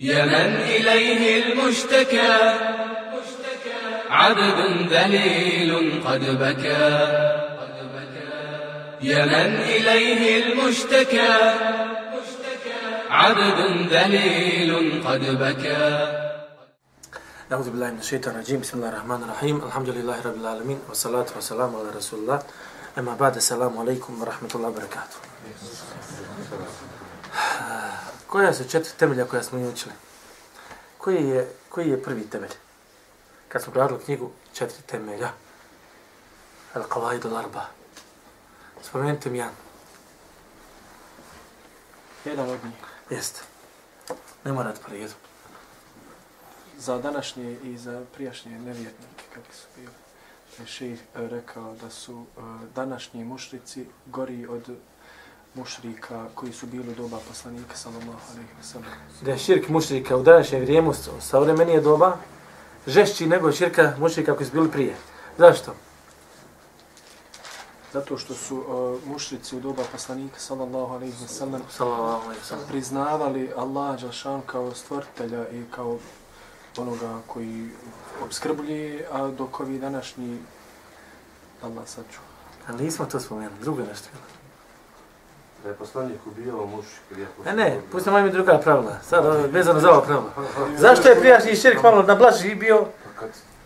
يا من إليه المشتكى. عبد ذليل قد بكى. يا من إليه المشتكى. عبد ذليل قد بكى. أعوذ بالله من الشيطان الرجيم. بسم الله الرحمن الرحيم. الحمد لله رب العالمين. والصلاة والسلام على رسول الله. أما بعد السلام عليكم ورحمة الله وبركاته. Koja su četiri temelja koja smo učili? Koji je, koji je prvi temelj? Kad smo gledali knjigu četiri temelja. Al Qavaid al Arba. Spomenite mi jedan. Jedan od njih. Jeste. Ne morate po redu. Za današnje i za prijašnje nevjernike, kakvi su bili. Je ših rekao da su uh, današnji mušrici gori od mušrika koji su bili u doba poslanika, sallallahu alaihi wa sallam. Da je širk mušrika u današnjem vrijemu savremenije doba žešći nego širka mušrika koji su bili prije. Zašto? Zato što su uh, mušrici u doba poslanika, sallallahu alaihi wa sallam. priznavali Allah Đalšan kao stvoritelja i kao onoga koji obskrbljuje, a dok ovi današnji Allah sačuva. Ali nismo to spomenuli, drugo nešto. Da je poslanik ubijao mušik. Ne, ne, pustimo mi druga pravila. Sad, je vezano za ova pravila. Zašto je prijašnji širk malo na blaži bio,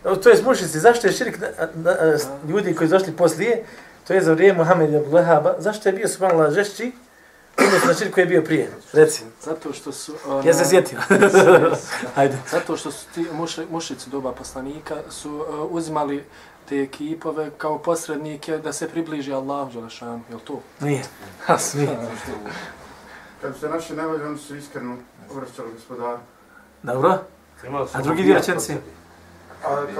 Pa to je smušici, zašto je širk na, na, na, ljudi koji su došli poslije, to je za vrijeme Muhammed ibn Lehaba, zašto je bio su malo žešći, odnosno na širk koji je bio prije? Reci, Zato što su... Ona, ja se sjetio. Hajde. Zato što su ti muši, mušici doba poslanika su uh, uzimali te ekipove kao posrednike da se približi Allahu Đelešanu, je li to? Nije. Ha, smije. Kad se naši nevolje, oni su iskreno obraćali gospodaru. Dobro. A drugi dio rečenci?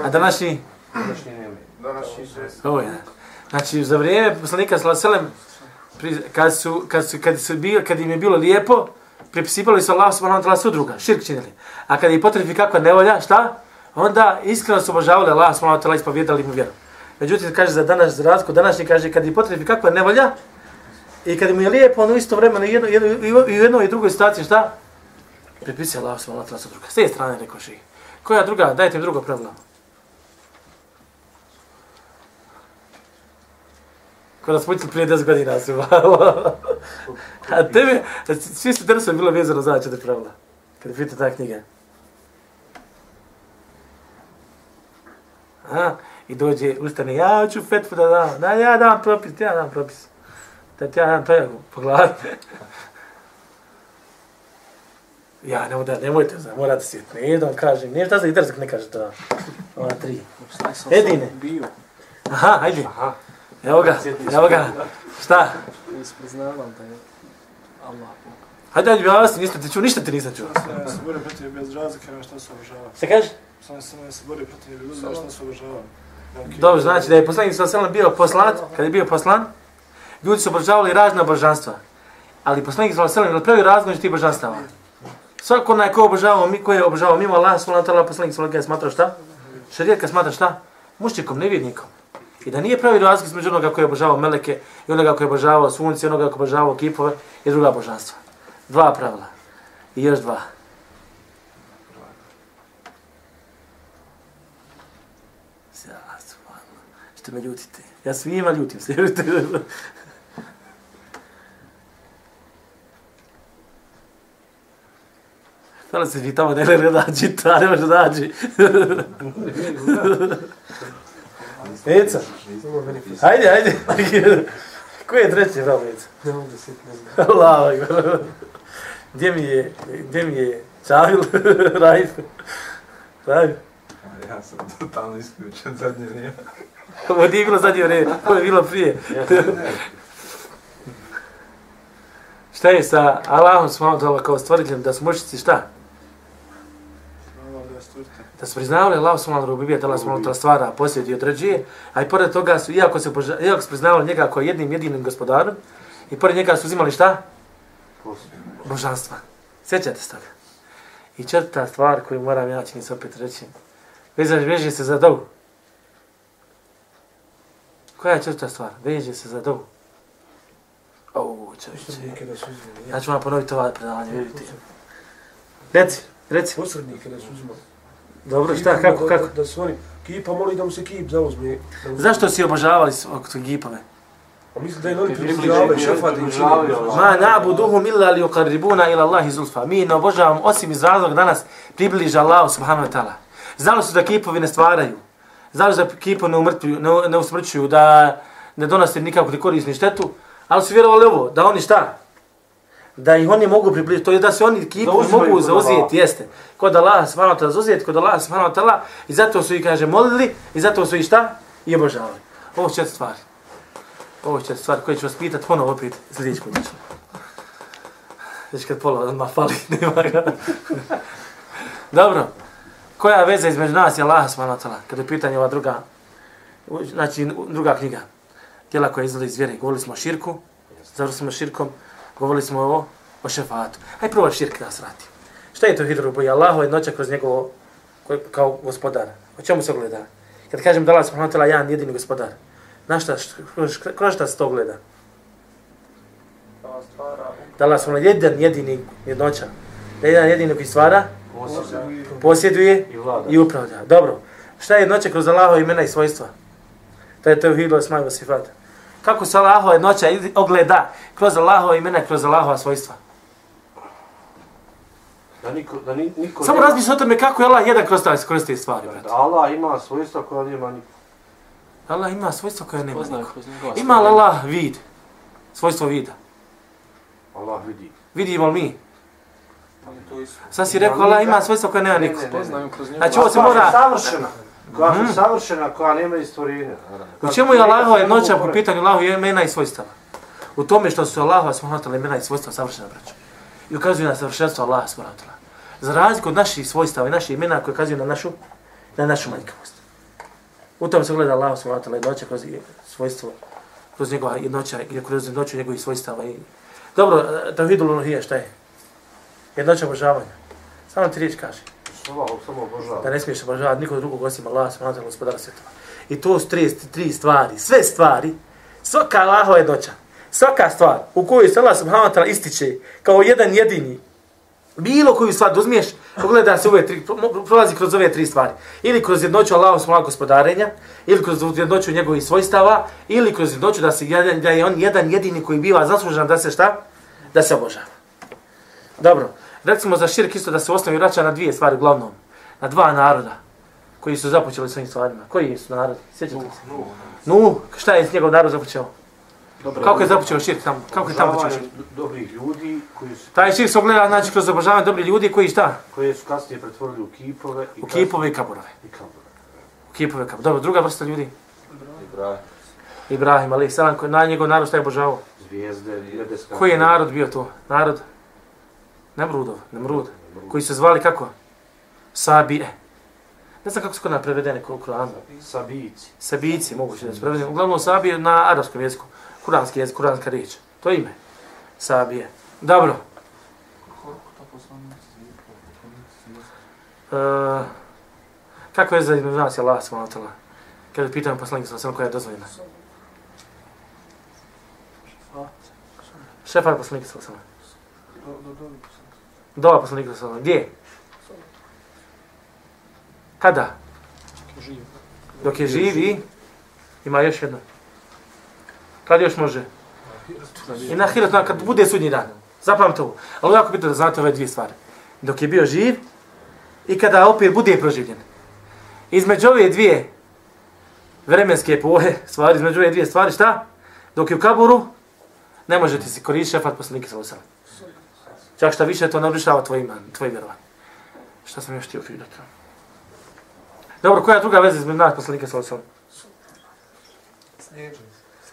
A, današnji? Današnji nema. današnji se... Ovo je. Znači, za vrijeme poslanika Salaselem, kad su, kad su, kad su bio, kad im je bilo lijepo, pripisivali su Allah subhanahu wa ta'ala sudruga, širk činili. A kad je potrebi kakva nevolja, šta? Onda iskreno su obožavali Allah subhanahu wa ta'ala ispovjedali mu vjeru. Međutim, kaže za danas, za razliku današnji, kaže kad je potrebi kakva nevolja, i kad mu je lijepo, ono isto vremeno, i, jedno, jedno, i u i jednoj i drugoj situaciji, šta? Pripisuje Allah subhanahu wa ta'ala sudruga. S te strane rekao ših. Koja druga? Dajte mi drugo pravilo. Ko nas putili prije 10 godina su A tebe, svi su danas bilo vezano za četiri pravila. Kad je pita ta knjiga. Aha, i dođe, ustane, ja ću fetvu da dam, da ja dam propis, ja dam propis. Da ti ja dam tojagu po glavi. Ja, nemoj da, nemojte, znam, morate sjeti. Ne jednom kažem, nije šta za idrzak ne kaže to. Ova tri. Edine. Aha, hajde. Aha. Evo ga, evo ga. Šta? Priznavali da je Allah. Hajde, ja vas nisam ti čuo, ništa ti nisam čuo. Ja se bore protiv bez razlike na što se obožava. Se kaže? Sam sam ne se bore protiv bez razlike što se obožava. Okay. Dobro, znači da je poslanik sa selam bio poslan, kad je bio poslan, ljudi su obožavali razna božanstva. Ali poslanik sa selam je napravio razgovor tih božanstava. Svako onaj ko obožavao, mi ko je obožavao mimo Allah, subhanahu wa ta'ala, poslanik sa selam smatrao šta? Šarijat kad smatra šta? Muščikom, nevjednikom. I da nije pravi razlika između onoga koji je obožavao meleke i onoga koji je obožavao sunce, onoga koji je obožavao kipove i druga božanstva. Dva pravila. I još dva. Ja, Što me ljutite? Ja svima ljutim se. Hvala se vi tamo ne ne dađi, ta ne može dađi. Eca, hajde, hajde. Ko je treći, bravo, Eca? Ne mogu da sjetim. Allah, gdje mi je, gdje mi je Čavil, Raif, Raif. Ja sam totalno isključen zadnje vrijeme. Ovo nije bilo zadnje vrijeme, ovo je bilo prije. šta je sa Allahom subhanahu kao stvoriteljem da su mušici šta? Da su priznavali Allah subhanahu wa ta'ala, da Allah subhanahu wa ta'ala stvara, posjeti i određuje, a i pored toga su, iako, se, iako su priznavali njega kao jednim jedinim gospodarom, i pored njega su uzimali šta? Božanstva. Sjećate se toga? I četvrta stvar koju moram ja čini se opet reći, vezan, veže se za dovu. Koja je četvrta stvar? Veže se za dovu. O, čovječe. Ja ću vam ponoviti ovaj predavanje, vidite. Reci, Reci. Posrednike da su uzimali. Dobro, šta, kako, da- kako? Da, da su oni, kipa moli da mu se kip zauzme. Da Zašto si obožavali oko tog gipove? A misli da je oni približavaju šefat i čini. Ma na'buduhum illa li yuqarribuna ila Allahi zulfa. Mi ne obožavamo osim iz razloga da nas približa Allahu subhanahu wa ta'ala. Znali su da kipovi ne stvaraju. Znali su da kipovi ne umrtvuju, ne, ne usmrćuju, da ne donose nikakvu ni korist ni štetu, ali su vjerovali ovo, da oni šta? Da ih oni mogu približiti, to je da se oni uzimaju mogu Allaha. jeste. Kod Allaha subhanahu wa ta'ala zauzeti, kod Allaha subhanahu wa ta'ala i zato su ih, kaže, molili i zato su ih šta? I obožavali. Ovo četiri stvari. Ovo će stvar koje ću vas pitati ponovo opet sljedeći put. Znači kad pola odmah fali, nema ga. Dobro. Koja je veza između nas i Allaha subhanahu wa ta'ala? Kada je pitanje ova druga, znači druga knjiga. Tijela koja izgleda iz vjere. Govorili smo o širku, završili smo širkom, govorili smo o, o šefatu. Hajde prvo širk da srati. Šta je to hidrobu? Je Allaho jednoća kroz njegovo, koji- kao gospodar. O čemu se gleda? Kad kažem da Allah subhanahu wa ta'ala jedan jedini gospodar. Na šta, št- kroz, šta se to gleda? Da Allah subhanahu wa ta'ala jedan jedini jednoća. Da je jedan jedini koji stvara, posjeduje I vlada. i upravlja. Dobro. Šta je jednoća kroz Allahove imena i svojstva? To je tevhid osma i sifat. Kako se Allahova jednoća ogleda kroz Allahova imena i kroz Allahova svojstva? Da niko, da ni, niko Samo nema- razmisli o tome kako je Allah jedan kroz, kroz te stvari. Da Allah ima svojstva koja nema niko. Allah ima svojstva koja nema Poznaje niko. Ima li Allah vid? Svojstvo vida. Allah vidi. Vidimo li mi? Sad si rekao Allah ima svojstva koja nema niko. Ne, ne, ne. Znači ovo se su mora... savršena. Koja su savršena, koja nema i stvorenja. U čemu je Allahova jednoća po pitanju Allahova imena i svojstava? U tome što su Allahova subhanahu ta'ala imena i svojstva savršena braća. I ukazuju na savršenstvo Allaha subhanahu ta'ala. Za razliku od naših svojstava i naših imena koje ukazuju na našu, na našu manjkavost. U tome se gleda subhanahu wa ta'ala jednoća kroz svojstvo, kroz njegova jednoća, i kroz jednoću njegovih svojstava. I... Dobro, tavhidul uluhije šta je? Jednoća obožavanja. Samo ti riječ kaže da ne smiješ obožavati nikog drugog osim Allah, subhanahu wa ta'ala, gospodara svjetova. I to su tri, tri stvari, sve stvari, svaka Allahova jednoća, svaka stvar u kojoj se Allah subhanahu wa ta'ala ističe kao jedan jedini, bilo koju stvar dozmiješ, pogleda se ove tri, pro- prolazi kroz ove tri stvari. Ili kroz jednoću Allahov subhanahu gospodarenja, ili kroz jednoću njegovih svojstava, ili kroz jednoću da, se, da je on jedan jedini koji biva zaslužan da se šta? Da se obožava. Dobro, recimo za širk isto da se u osnovi vraća na dvije stvari uglavnom. Na dva naroda koji su započeli s ovim stvarima. Koji su narodi? Sjećate se? Nu, šta je njegov narod započeo? Kako je započeo širk tamo? Kako je tamo počeo širk? Dobrih ljudi koji su, Taj širk se ogleda znači kroz obožavanje dobri ljudi koji šta? koje su kasnije pretvorili u kipove. I U kipove i kaburove. I kabore. U kipove i kaburove. Dobro, druga vrsta ljudi. Ibrahim, Ibrahim, ali salam, koji na njegov narod šta je obožavao? zvijezde, nebeska. Koji je narod bio to? Narod? Nemrudov, Nemrud. Koji se zvali kako? Sabije. Ne znam kako su kod nas prevedene u Kuranu. Sabici. Sabici, moguće da su prevedene. Uglavnom Sabije na arapskom jeziku. Kuranski jezik, kuranska riječ. To je ime. Sabije. Dobro. Uh, kako je za između nas Allah subhanahu wa ta'ala? Kada pitam poslanika sa koja je dozvoljena? Šefat poslanika sa Dova poslanika sa Gdje? Kada? Dok je živi, ima još jedno. Kad još može? I na hirat, kad bude sudnji dan. Zapamte ovo. Ali jako bitno da znate ove dvije stvari. Dok je bio živ i kada opet bude proživljen. Između ove dvije vremenske epohe, stvari, između ove dvije stvari, šta? Dok je u kaburu, ne možete se koristiti šefat poslanika sa. Čak šta više, to narušava tvoj iman, tvoj vjerovan. Šta sam još htio pitati? Dobro, koja je druga veza između nas poslanika sa osam?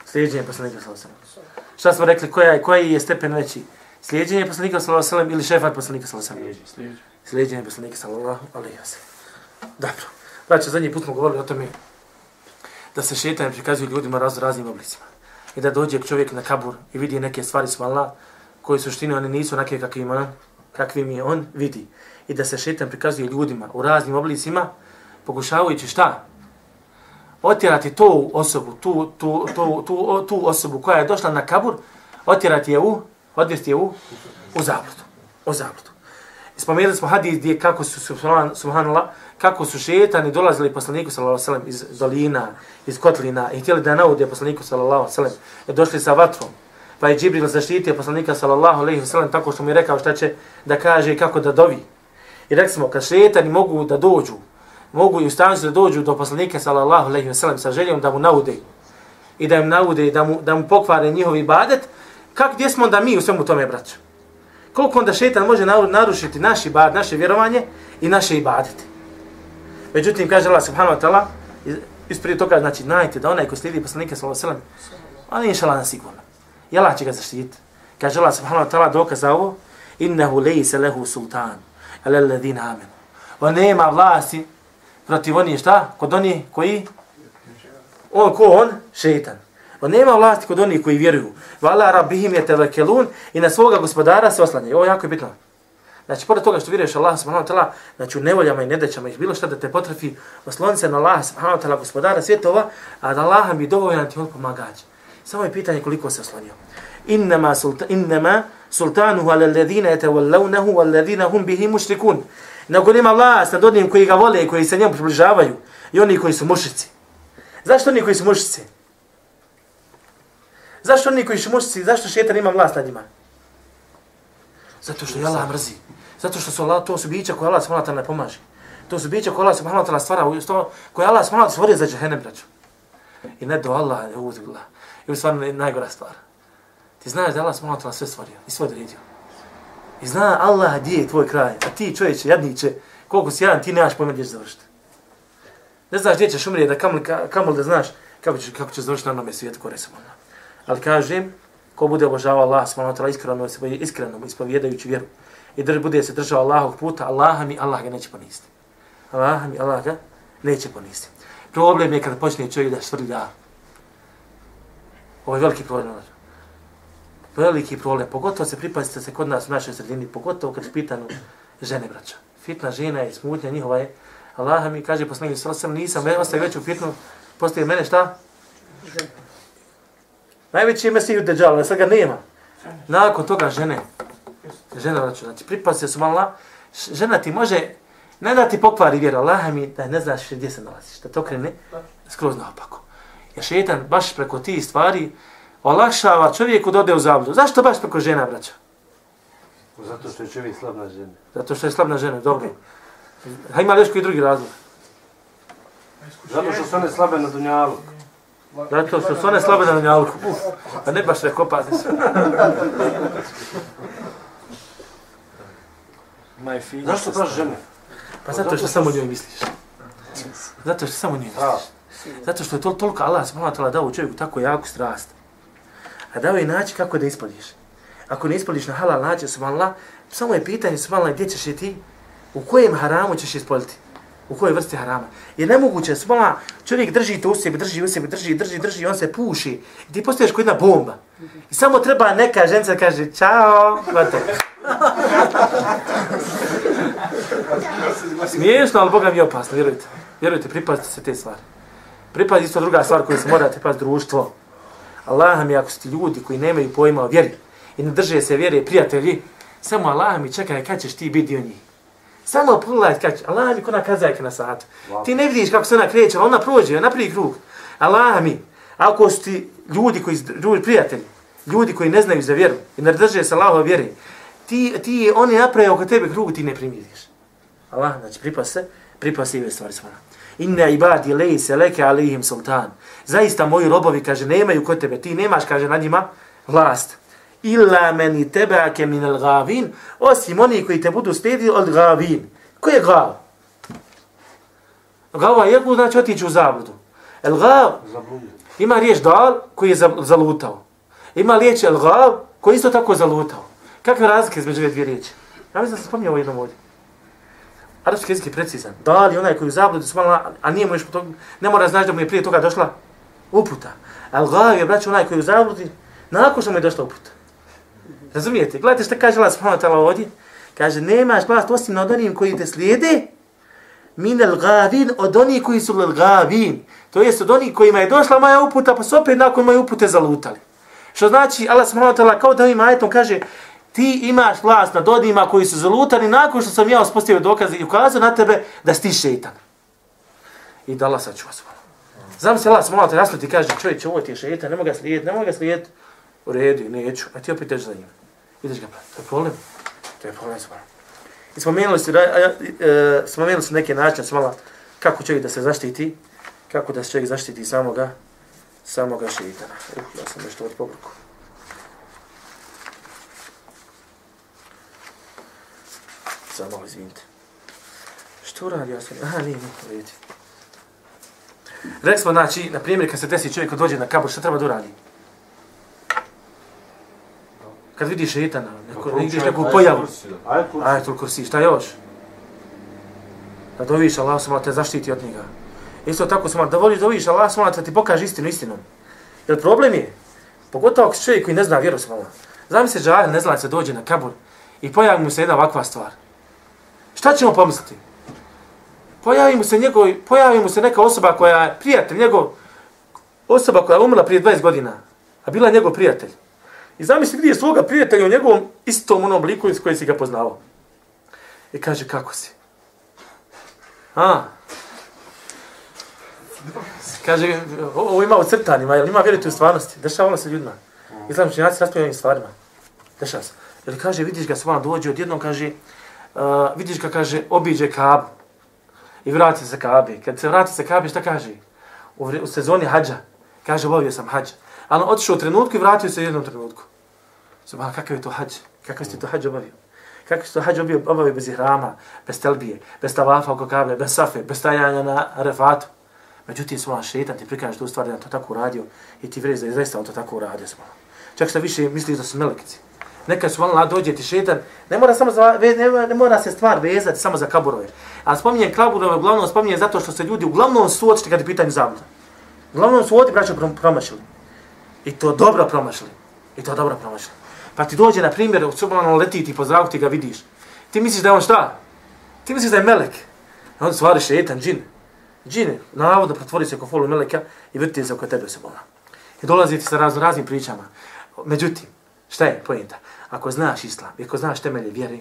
Slijedženje poslanika sa osam. Šta smo rekli, koja je, koji je stepen veći? Slijedženje poslanika sa osam ili šefat poslanika sa osam? Slijedženje poslanika sallallahu alaihi wa sallam. Dobro. Znači, zadnji put smo govorili o tome da se šetan prikazuje ljudima raz raznim oblicima. I da dođe čovjek na kabur i vidi neke stvari su Koje u suštini one nisu onake kakvim on, kakvim je on vidi. I da se šetan prikazuje ljudima u raznim oblicima, pokušavajući šta? Otjerati tu osobu, tu, tu, tu, tu, tu osobu koja je došla na kabur, otjerati je u, odvesti je u, u zabludu. U zabludu. Spomenuli smo hadis gdje kako su, subhan- subhanallah, kako su šetani dolazili poslaniku sallallahu alejhi ve sellem iz dolina, iz kotlina i htjeli da naude poslaniku sallallahu alejhi ve sellem. I došli sa vatrom. Pa je Džibril zaštitio poslanika sallallahu alejhi ve sellem tako što mu je rekao šta će da kaže i kako da dovi. I rekli smo, kad šetani mogu da dođu, mogu i ustavljaju da dođu do poslanika sallallahu alejhi ve sellem sa željom da mu naude i da im naude i da mu, da mu pokvare njihov ibadet, kak gdje smo da mi u svemu tome, braćo? Koliko onda šetan može narušiti naš ibad, naše vjerovanje i naše ibadete? Međutim, kaže Allah subhanahu wa ta'ala, iz- isprije toga, znači, znajte da onaj ko slijedi poslanika sallallahu alejhi ve sellem, on je inšala na sigurno. I Allah će ga zaštititi. Kaže Allah subhanahu wa ta'ala dokaz za ovo, innehu lejse lehu sultan, ale alladhina amen. On nema vlasti protiv onih šta? Kod onih koji? On ko on? Šeitan. On nema vlasti kod onih koji vjeruju. Vala rabbihim je tevekelun i na svoga gospodara se oslanjaju. Ovo je jako je bitno. Znači, pored toga što vjeruješ Allah subhanahu wa ta'ala, znači u nevoljama i nedećama ih bilo šta da te potrefi, osloni se na Allah subhanahu wa ta'ala, gospodara svjetova, a da Allah mi dovoljan ti on pomagađa. Samo je pitanje koliko se oslonio. Innama, sulta, innama sultanuhu ala alladhina yatawallawnahu walladhina hum bihi mushrikun. Nego nema vlast nad onim koji ga vole i koji se njemu približavaju i oni koji su mušici. Zašto oni koji su mušici? Zašto oni koji su mušici? Zašto šetan ima vlast nad njima? Zato što je Allah mrzi. Zato što su Allah, to su bića koje Allah subhanahu ne pomaže. To su bića koje Allah subhanahu ta'ala stvara, koje Allah subhanahu wa stvorio za džahenem, braću. I ne do Allah, je uzbillah. I u stvarno najgora stvar. Ti znaš da Allah subhanahu sve stvorio i sve odredio. I zna Allah gdje je tvoj kraj, a ti čovječe, jadniče, koliko si jedan, ti nemaš pojma gdje ćeš završiti. Ne znaš gdje ćeš umrijeti, da kamol, kamol da znaš kako ćeš, kako ćeš završiti na onome svijetu kore samo. Ali kažem, ko bude obožavao Allah, subhanahu iskreno, se iskreno, iskreno, ispovjedajući vjeru, i drž, bude se držao Allahog puta, Allaha mi, Allah ga neće poniziti. Allaha mi, Allah ga neće poniziti. Problem je kada počne čovjek da švrlja. Ovo je veliki problem. Veliki problem. Pogotovo se pripazite se kod nas u našoj sredini, pogotovo kad je pitanu žene, braća. Fitna žena je, smutnja njihova je. Allaha mi kaže poslanik sallallahu alejhi ve sellem, nisam me ostaje veću fitnu, postoje mene šta? Najveći je Mesiju Dejjal, ali sad ga nema. Nakon toga žene. Žena, znači, znači pripazi se malo, žena ti može, ne da ti pokvari vjeru, Allah mi da ne znaš gdje se nalaziš, da to krene skroz naopako. Jer šetan baš preko tih stvari olakšava čovjeku da ode u zabludu. Zašto baš preko žena, braća? Zato što je čovjek slab na žene. Zato što je slab na žene, dobro. A ima li još koji drugi razlog? Zato što su one slabe na dunjalu. Zato što su one slabe na njalku. Uf, a ne baš rekopati se. Najfinije. Zašto baš žene? Pa zato što samo njoj misliš. Zato što samo njoj Pravo. misliš. Zato što je to toliko Allah subhanahu wa ta'ala dao čovjeku tako jaku strast. A dao je način kako da ispodiš. Ako ne ispodiš na halal način, subhanallah, samo je pitanje, subhanallah, gdje ćeš je ti, u kojem haramu ćeš ispoliti. U kojoj vrsti harama. Jer nemoguće, subhanallah, čovjek drži to u sebi, drži u sebi, drži, drži, drži, i on se puši. I ti postaješ kao jedna bomba. I samo treba neka ženca kaže, čao, gotovo. Smiješno, ali Boga mi je opasno, vjerujte. Vjerujte, pripazite se te stvari. Pripazi isto druga stvar koju se morate paziti društvo. Allah mi, ako ste ljudi koji nemaju pojma o vjeri i ne drže se vjere, prijatelji, samo Allah mi čekaj kad ćeš ti biti dio njih. Samo pogledaj kad će. Allah mi ko na kazajka na satu. Ti ne vidiš kako se ona kreće, ona prođe, napravi krug. Allah mi, ako su ti ljudi koji, ljudi, prijatelji, ljudi koji ne znaju za vjeru i ne drže se Allahove vjere, ti, ti oni naprave oko tebe krug, ti ne primiriš. Allah, znači pripas se, pripas se i ove stvari svara. Inna ibadi lejse leke alihim sultan. Zaista moji robovi, kaže, nemaju kod tebe, ti nemaš, kaže, nad njima vlast. Illa meni tebake min al gavin, osim oni koji te budu slijedili od gavin. Ko je gav? Gava je jako znači otići u zabludu. El gav ima riječ dal koji je za- zalutao. Ima riječ el gav koji je isto tako zalutao. Kakve razlike između dvije riječi? Ja mislim da sam spominjao jednom ovdje. Arapski jezik je precizan. Da li onaj koji u zabludu subhanallah, a nije mu još tog, ne mora znaći da mu je prije toga došla uputa. Al gav je, braću, onaj koji u zabludi, nakon što mu je došla uputa. Razumijete? Gledajte što kaže Allah subhanahu wa ta'ala ovdje. Kaže, nemaš vlast osim od onim koji te slijede, min al gavin, od onih koji su al gavin. To jest od onih kojima je došla moja uputa, pa su opet nakon moje upute zalutali. Što znači, Allah subhanahu wa ta'ala kao da ovim ajetom kaže, ti imaš vlast nad odima koji su zalutani nakon što sam ja uspostavio dokaze i ukazao na tebe da si ti šeitan. I da Allah sačuva svoje. Znam se Allah smolao te jasno ti kaže, čovječ, ovo ti je šeitan, ne mogu ga slijediti, ne mogu ga slijediti. U redu, neću, a ti opet teži za njim. Ideš ga pratiti. To je problem. To je problem svoje. I spomenuli su, e, spomenuli su neke načine, smala, kako čovjek da se zaštiti, kako da se čovjek zaštiti samoga, samoga šeitana. Uh, ja sam nešto od pobrku. Samo malo izvinite. Što radi sam? Aha, nije, nije, vidite. Rekli smo, znači, na primjer, kad se desi čovjek dođe na kabur, šta treba da uradi? Kad vidiš šeitana, neko, ne vidiš neku pojavu. Ajetul kursi, šta još? Da doviš Allah sam te zaštiti od njega. Isto tako sam da voliš doviš Allah sam da ti pokaže istinu istinom. Jer problem je, pogotovo ako čovjek koji ne zna vjeru sam Znam se džahil ne zna se dođe na kabur i pojavi mu se jedna ovakva stvar. Šta ćemo pomisliti? Pojavi mu se njegov, pojavi mu se neka osoba koja je prijatelj njegov, osoba koja je umrla prije 20 godina, a bila je njegov prijatelj. I zamisli gdje je svoga prijatelja u njegovom istom onom obliku iz koje si ga poznavao. I kaže, kako si? A? Kaže, ovo ima u crtanima, jel ima vjerujte u stvarnosti? Dešavalo se ljudima. Islam učenjaci raspravljaju ovim stvarima. Dešava se. Jer kaže, vidiš ga svan dođe, odjednom kaže, uh, vidiš ga, kaže, obiđe kabu. I vrati se kabi. Kad se vrati se kabi, šta kaže? U, u sezoni hađa. Kaže, obavio sam hađa. Ali on otišao u trenutku i vratio se u jednom trenutku. Subhan, kakav je to hađ? Kakav si to hađ obavio? Kako si to hađ obavio, obavio bez ihrama, bez telbije, bez tavafa oko kable, bez safe, bez stajanja na refatu? Međutim, smo šetan ti prikaže tu stvar da to tako uradio i ti vrezi da je zaista on to tako uradio smola. Čak što više misliš da su melekici. Neka su malo dođe ti šetan, ne mora, samo za, ne, ne mora se stvar vezati samo za kaburove. A spominjem kaburove, uglavnom spominjem zato što se ljudi uglavnom su očiti kad je pitanje zabuda. Uglavnom su oti braćo promašili. I to dobro promašili. I to dobro promašili. Pa ti dođe, na primjer, u subhanu leti ti po zraku, ti ga vidiš. Ti misliš da je on šta? Ti misliš da je melek. A on stvari šetan, džin. Džin, navodno pretvori se kofolu meleka i vrti se oko tebe se bola. I dolazi ti sa razno raznim pričama. Međutim, šta je pojenta? Ako znaš islam, ako znaš temelje vjere,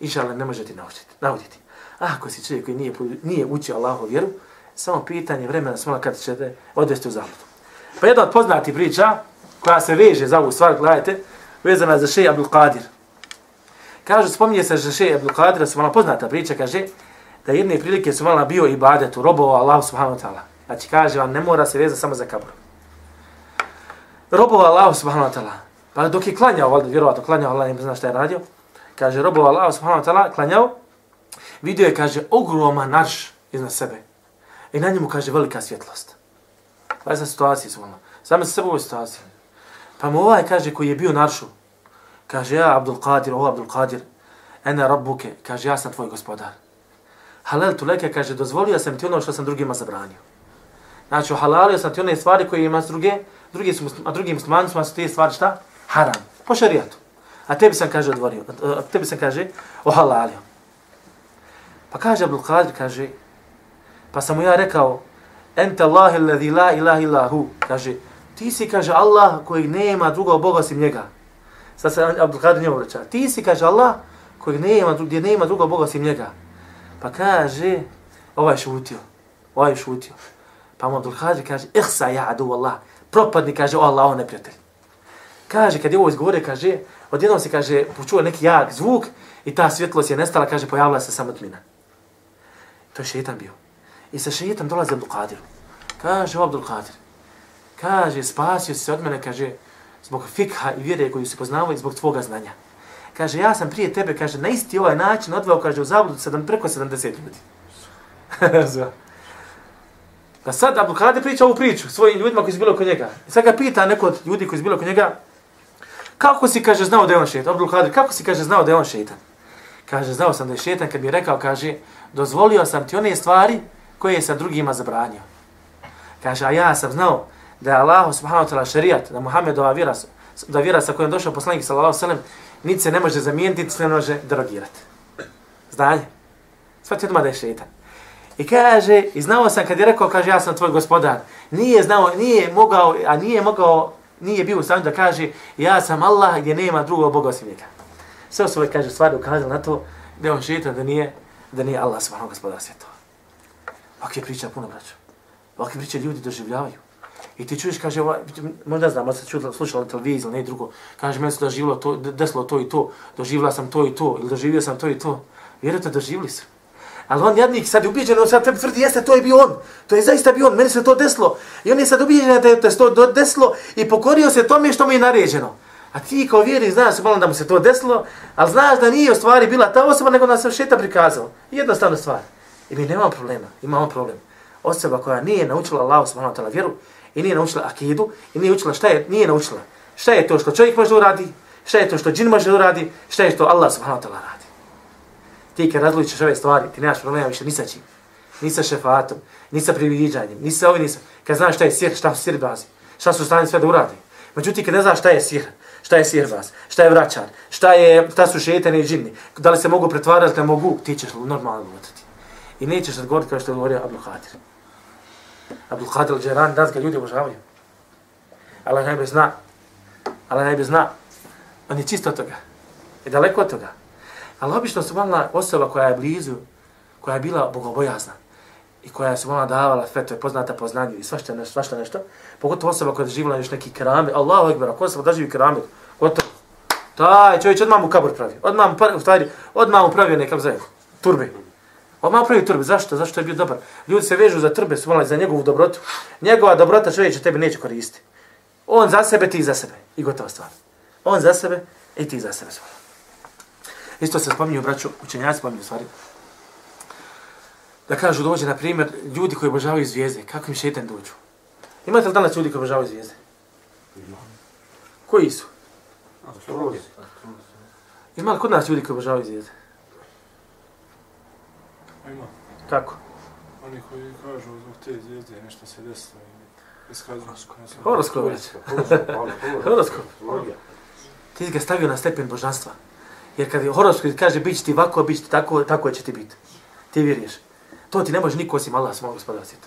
inšallah ne može ti naučiti. Nauditi. A ako si čovjek koji nije, nije učio Allahu vjeru, samo pitanje vremena smola kad će te odvesti u zabludu. Pa jedna od poznati priča, koja se veže za ovu stvar, gledajte, vezana za šeji Abdul Qadir. Kaže, spominje se za šeji Abdul Qadir, su malo poznata priča, kaže, da jedne prilike su malo bio ibadetu, robova Allah subhanahu wa ta'ala. Znači, kaže vam, ne mora se vezati samo za kabur. Robova Allah subhanahu wa ta'ala. Pa dok je klanjao, valjda, vjerovatno klanjao, Allah ne zna šta je radio, kaže, robova Allah subhanahu wa ta'ala, klanjao, vidio je, kaže, ogroman narš iznad sebe. I na njemu, kaže, velika svjetlost. Pa je za situacije su. Samo se sebe u ovoj situaciji. Pa mu ovaj kaže koji je bio naršu, kaže ja Abdul Qadir, o Abdul Qadir, ene rabbuke, kaže ja sam tvoj gospodar. Halal tu leke, kaže dozvolio sam ti ono što sam drugima zabranio. Znači, halalio sam ti one stvari koje ima s druge, drugi su, a drugi muslimani su te stvari šta? Haram. Po šarijatu. A tebi sam kaže odvorio, a tebi sam kaže ohalalio. Pa kaže Abdul Qadir, kaže, pa sam mu ja rekao, ente Allahi alladhi la ilaha illa hu, kaže, ti si, kaže, Allah koji nema drugog Boga osim njega. Sad se Abdul Qadir njemu reća, ti si, kaže, Allah koji nema, gdje nema drugog Boga osim njega. Pa kaže, ovaj šutio, ovaj šutio. Pa mu Abdul Qadir kaže, ihsa ja adu Allah, propadni, kaže, o Allah, on neprijatelj. Kaže, kad je ovo izgovore, kaže, odjednom se, kaže, počuo neki jak zvuk i ta svjetlost je nestala, kaže, pojavila se samo tmina. To je šeitan bio. I sa šeitan dolazi Abdul Qadir. Kaže, o Abdul Qadir, kaže, spasio se od mene, kaže, zbog fikha i vjere koju se poznavao i zbog tvoga znanja. Kaže, ja sam prije tebe, kaže, na isti ovaj način odveo, kaže, u zabludu sedam, preko 70 ljudi. pa sad Abdul Qadir priča ovu priču svojim ljudima koji su bili oko njega. I sad ga pita neko od ljudi koji su bili oko njega, kako si, kaže, znao da je on šetan? Abdul Kadir, kako si, kaže, znao da je on šetan? Kaže, znao sam da je šetan kad mi je rekao, kaže, dozvolio sam ti one stvari koje je sa drugima zabranio. Kaže, a ja sam znao da je Allah subhanahu wa ta'ala šarijat, da Muhammedova vjera, da vjera sa kojom došao poslanik sallallahu sallam, niti se ne može zamijeniti, niti se ne može derogirati. Znanje. Svati odmah da je šetan. I kaže, i znao sam kad je rekao, kaže, ja sam tvoj gospodar, nije znao, nije mogao, a nije mogao, nije bio sam da kaže, ja sam Allah gdje nema drugog Boga osim njega. Sve su ove, kaže, stvari ukazali na to da je on šeitan, da nije, da nije Allah subhanahu gospodar svjetova. Ovakve priča puno braća. Ovakve priče ljudi doživljavaju. I ti čuješ, kaže, ovaj, možda znam, možda se čuo, slušala na televiziji ili ne drugo, kaže, meni se doživilo to, desilo to i to, doživila sam to i to, ili doživio sam to i to. Vjerujte, doživili su. Ali on jadnik sad je ubiđen, on sad tebi tvrdi, jeste, to je bio on. To je zaista bio on, meni se to desilo. I on je sad ubiđen da je to desilo i pokorio se tome što mu je naređeno. A ti kao vjeri znaš malo da mu se to desilo, ali znaš da nije u stvari bila ta osoba, nego da se šeta prikazao. Jednostavna stvar. I mi nemamo problema, imamo problem. Osoba koja nije naučila Allahu subhanahu wa ta'ala vjeru i nije naučila akidu i nije naučila šta je, nije naučila. Šta je to što čovjek može uradi, šta je to što džin može uradi, šta je to Allah subhanahu wa ta'ala. Ti kad razlučiš ove stvari, ti nemaš problema više ni sa čim. Ni sa šefatom, ni sa priviđanjem, ni sa ovim, ni sa... Kad znaš šta je sir, šta su sir bazi, šta su stani sve da uradi. Međutim, kad ne znaš šta je sir, šta je sirbaz, šta je vraćar, šta, je, šta su šetani i džinni, da li se mogu pretvarati, ne mogu, ti ćeš normalno lutati. I nećeš odgovoriti kao što je govorio Abdul Hadir. Abdul Hadir al-Đeran, danas ga ljudi obožavaju. Allah najbolje zna. Allah najbolje zna. On je čisto od toga. I daleko od toga. Ali obično su vanla osoba koja je blizu, koja je bila bogobojazna i koja je malna davala sve to je poznata po znanju i svašta nešto, svašta nešto. Pogotovo osoba koja je živjela još neki kerame. Allahu ekber, ako osoba da živi kerame, gotovo. Taj čovjek odmah mu kabur pravi. Odmah mu, pravi, stvari, odmah mu pravi nekak zove, turbe. Odmah pravi turbe. Zašto? Zašto je bio dobar? Ljudi se vežu za trbe, su za njegovu dobrotu. Njegova dobrota čovječe će tebi neće koristiti. On za sebe, ti za sebe. I gotova stvar. On za sebe i ti za sebe. Stvar. Isto se spominju, braću, učenjaci spominju stvari. Da kažu dođe, na primjer, ljudi koji obožavaju zvijezde. Kako im šetan dođu? Imate li danas ljudi koji obožavaju zvijezde? Koji su? Ima li kod nas ljudi koji obožavaju zvijezde? Ima. Kako? Oni koji kažu zbog te zvijezde nešto se desilo i iskazuju. Horoskop. Horoskop. Ti ga stavio na stepen božanstva. Jer kad je horoskop kaže bit će ti ovako, bit će ti tako, tako će ti biti. Ti vjeruješ. To ti ne može niko osim Allah svog gospodara svijeta.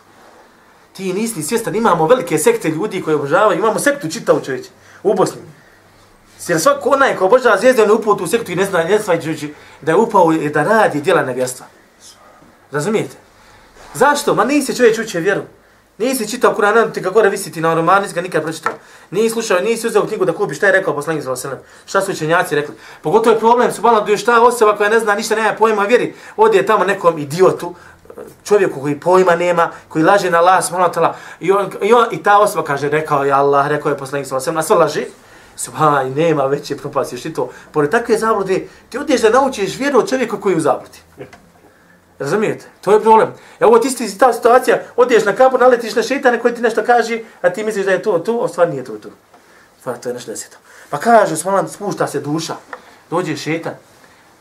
Ti nisi svjestan, imamo velike sekte ljudi koji obožavaju, imamo sektu čitavu čovječe u Bosni. Jer svako onaj ko obožava zvijezde, on je upao tu sektu i ne zna, ne zna da je upao i da radi djela nevjestva. Razumijete? Zašto? Ma nisi čovječ uče vjeru. Nisi čitao Kur'an, ti ga gore visiti na roman, nisi ga nikad pročitao. Nisi slušao, nisi uzeo knjigu da kupiš, šta je rekao poslanik za Vaselem. Šta su učenjaci rekli? Pogotovo je problem, su malo da šta osoba koja ne zna ništa, nema pojma vjeri, odje tamo nekom idiotu, čovjeku koji pojma nema, koji laže na Allah, subhanallah, i, on, i, on, i ta osoba kaže, rekao je Allah, rekao je poslanik sa na sve laži, subhanallah, nema veće propasti, što to. Pored takve zablude, ti odješ da naučiš vjeru od čovjeka koji je u zabludi. Razumijete? To je problem. Evo ovo ti isti ta situacija, odiješ na kabur, naletiš na šeitane koji ti nešto kaže, a ti misliš da je to tu, a stvar nije to tu. Stvar, to je nešto deseto. Pa kaže, smalan, spušta se duša, dođe šetan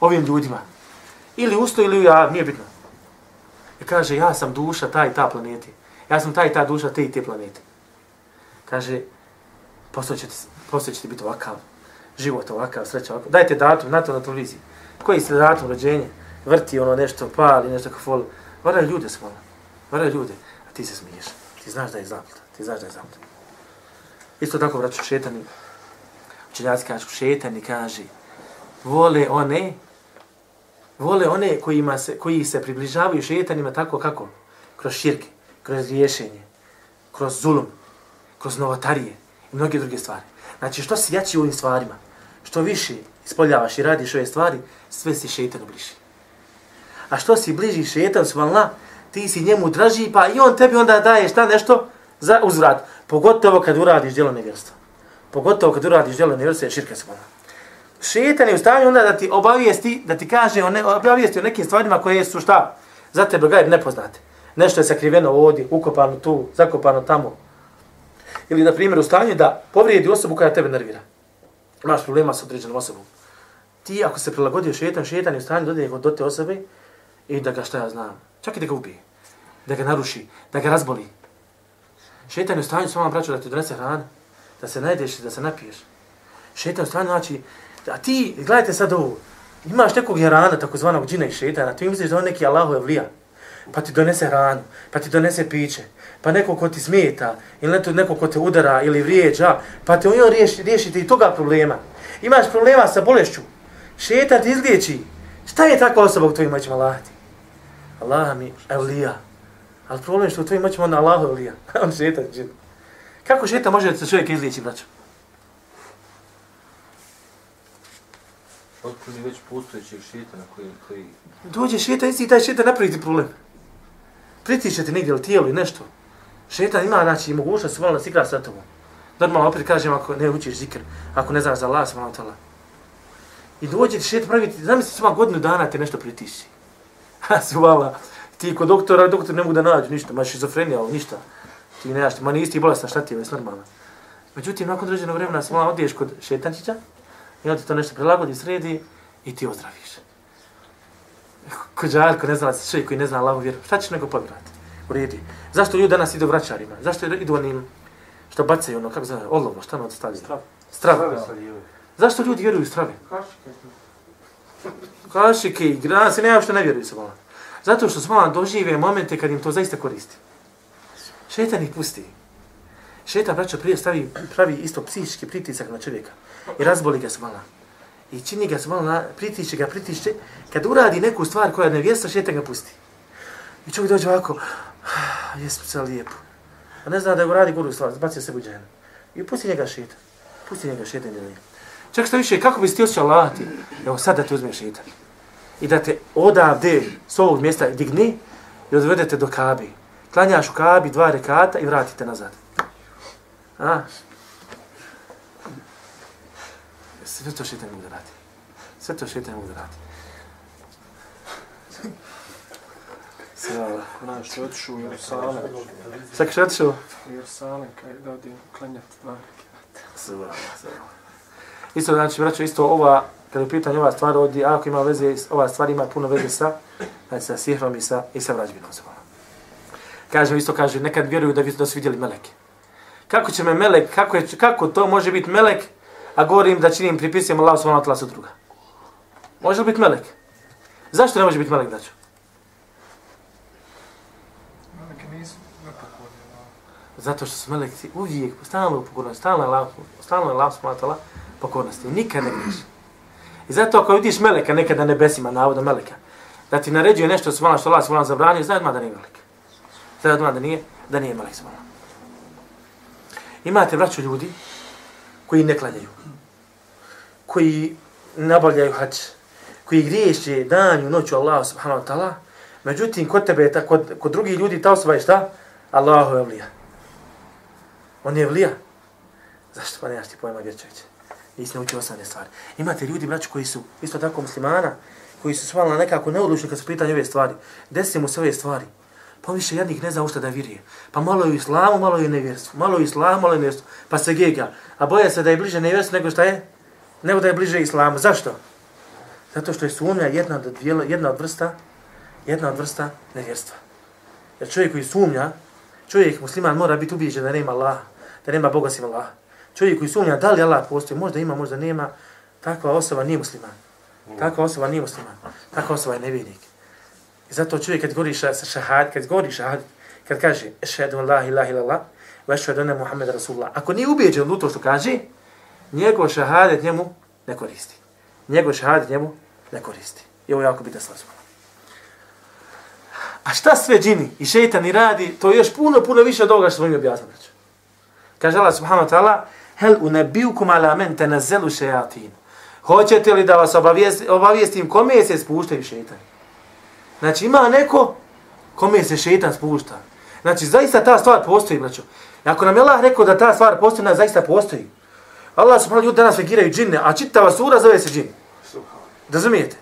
ovim ljudima. Ili usto, ili ja, nije bitno. I kaže, ja sam duša taj i ta planeti. Ja sam taj i ta duša te i te planete. Kaže, poslije će, poslije biti ovakav, život ovakav, sreća ovakav. Dajte datum, na to na televiziji. Koji ste datum rođenja? Vrti ono nešto, pali nešto kao fol. Varaju ljude smo. Varaju ljude. A ti se smiješ. Ti znaš da je zabluda. Ti znaš da je zabluda. Isto tako, vraću, šetani. Učenjaci kažu, šetani kaže, vole one vole one kojima se, koji se približavaju šetanima tako kako? Kroz širke, kroz riješenje, kroz zulum, kroz novotarije i mnoge druge stvari. Znači, što si jači u ovim stvarima, što više ispoljavaš i radiš ove stvari, sve si šetanu bliži. A što si bliži šetan, svalna, ti si njemu draži, pa i on tebi onda daje šta nešto za uzvrat. Pogotovo kad uradiš djelo nevjerstva. Pogotovo kad uradiš djelo nevjerstva, je širka svalna šetan je u stanju onda da ti obavijesti, da ti kaže, o ne, obavijesti o nekim stvarima koje su šta, za tebe gajb nepoznate. Nešto je sakriveno ovdje, ukopano tu, zakopano tamo. Ili, na primjer, u stanju da povrijedi osobu koja tebe nervira. Imaš problema s određenom osobom. Ti, ako se prilagodio šetan, šetan je u stanju dodije do te osobe i da ga šta ja znam, čak i da ga ubije, da ga naruši, da ga razboli. Šetan je u stanju s vama braću da ti donese hranu, da se najdeš, da se napiješ. Šetan je u stanju, znači, A ti, gledajte sad ovo, imaš nekog jerana, takozvanog džina i šetana, ti misliš da on neki Allahu je vlija, pa ti donese hranu, pa ti donese piće, pa neko ko ti smeta, ili neko ko te udara ili vrijeđa, pa te on riješi, riješiti i toga problema. Imaš problema sa bolešću, Šetan ti izliječi. Šta je takva osoba u tvojim moćima Allah? Allah mi evlija. Ali problem je što u tvojim moćima on Allah evlija. on šetan džin. Kako šetan može da se čovjek izliječi, braćo? Otkloni već postojećeg šetana koji, koji... Dođe šetan, isti taj šetan napravi ti problem. Pritiče ti negdje u tijelu i nešto. Šetan ima, znači, mogućnost da se igra sa tobom. Normalno opet kažem ako ne učiš zikr, ako ne znaš za Allah, subhanahu wa ta'ala. I dođe ti šetan pravi, zamisli svima godinu dana te nešto pritiši. Ha, subhala. Ti kod doktora, doktor ne mogu da nađu ništa, ma šizofrenija, ali ništa. Ti ne znaš, ma nisi ti bolestan, šta ti je, normalno. Međutim, nakon određenog vremena se malo odiješ kod šetančića i on ti to nešto prilagodi, sredi i ti ozdraviš. Kod žarko, ne zna se čovjek koji ne zna Allahu vjeru, šta ćeš nego povjerati? U redi. Zašto ljudi danas idu vraćarima? Zašto idu onim što bacaju ono, kako zove, olovo, šta ono stavljaju? Strav. Strav. Zašto ljudi vjeruju u strave? Kašike i grana ne, nema što ne vjeruju se vola. Zato što smo dožive momente kad im to zaista koristi. Šetan ih pusti. Šetan, braćo, prije stavi, pravi isto psihički pritisak na čovjeka. I razboli ga se. I čini ga se malo, pritiče ga, pritiče. Kad uradi neku stvar koja ne vjesta, šetan ga pusti. I čovjek dođe ovako, ah, jesmo se lijepo. A ne zna da je uradi guru stvar, zbacio se u. I pusti njega šetan. Pusti njega šetan i lijepo. Čak što više, kako bi se ti osjećao lavati? Evo sad da ti uzmeš šetan. I da te odavde s ovog mjesta digni i odvedete do kabi. Klanjaš u kabi dva rekata i vratite nazad. A? Sve to šetan mogu da radi. Sve to šetan mogu da radi. Sve. Znaš, što je otišao u Jerusalem. Sad što je otišao? U Jerusalem, kaj da odim klanjati dva rekata. Sve Allah. Sve. Isto znači, braćo, isto ova, kada je pitanje ova stvar ovdje, ako ima veze, ova stvar ima puno veze sa, znači sa sihrom i sa, i sa vrađbinom. Kaže, isto kaže, nekad vjeruju da, da su vidjeli meleke. Kako će me melek, kako, je, kako to može biti melek, a govorim da činim, pripisujem Allah subhanahu wa ta'ala druga. Može li biti melek? Zašto ne može biti melek, nepokorni. Zato što su melekci uvijek, stalno u pokornosti, stalno je Allah, stalno je Allah ta'ala pokornosti, nikad ne griješi. I zato ako vidiš meleka nekada na nebesima, navodno meleka, da ti naređuje nešto s što Allah subhanahu zabranio, znaj odmah da nije melek. Znaj odmah da nije, da nije melek subhanahu. Imate vraću ljudi koji ne klanjaju, koji nabavljaju hač, koji griješe danju, noću Allah subhanahu wa ta'ala, međutim, kod tebe, ta, kod, kod drugih ljudi, ta osoba je šta? Allahu je vlija. On je vlija. Zašto pa nemaš ti pojma vječeće? Nisi naučio osnovne stvari. Imate ljudi, braću, koji su isto tako muslimana, koji su svalili nekako neodlučni kad su pitanje ove stvari. Desi mu se ove stvari. Pa više jednih ne zna u šta da virije. Pa malo je u islamu, malo je u nevjerstvu. Malo je u islamu, malo je u nevjerstvu. Pa se gega. A boja se da je bliže nevjerstvu nego šta je? Nego da je bliže islamu. Zašto? Zato što je sumnja jedna od, dvijela, jedna od vrsta jedna od vrsta nevjerstva. Jer čovjek koji sumnja, čovjek musliman mora biti ubijeđen da nema Allah, da nema Boga sim Allaha. Čovjek koji sumnja da li Allah postoji, možda ima, možda nema, takva osoba nije musliman. Takva osoba nije musliman. Takva osoba je nevjernik. I zato čovjek kad govori sa šahad, kad govori šahad, kad kaže ešhedu Allah ilaha illallah, wa ešhedu anna Muhammed Rasulullah. Ako nije ubijeđen u to što kaže, njegov šahadet njemu ne koristi. Njegov šahadet njemu ne koristi. I ovo je jako bitna stvar. A šta sve džini i šeitani radi, to je još puno, puno više od ovoga što smo im objasnili. Kaže Allah subhanahu wa ta'ala, hel unebiukum ala men tenazzelu šejatin. Hoćete li da vas obavijest, obavijestim kome se spuštaju šeitani? Znači ima neko kome se šeitan spušta. Znači zaista ta stvar postoji, braćo. Ako nam je Allah rekao da ta stvar postoji, ona zaista postoji. Allah subhanahu ta'ala danas vegiraju džinne, a čitava sura zove se džin. Da zamijete?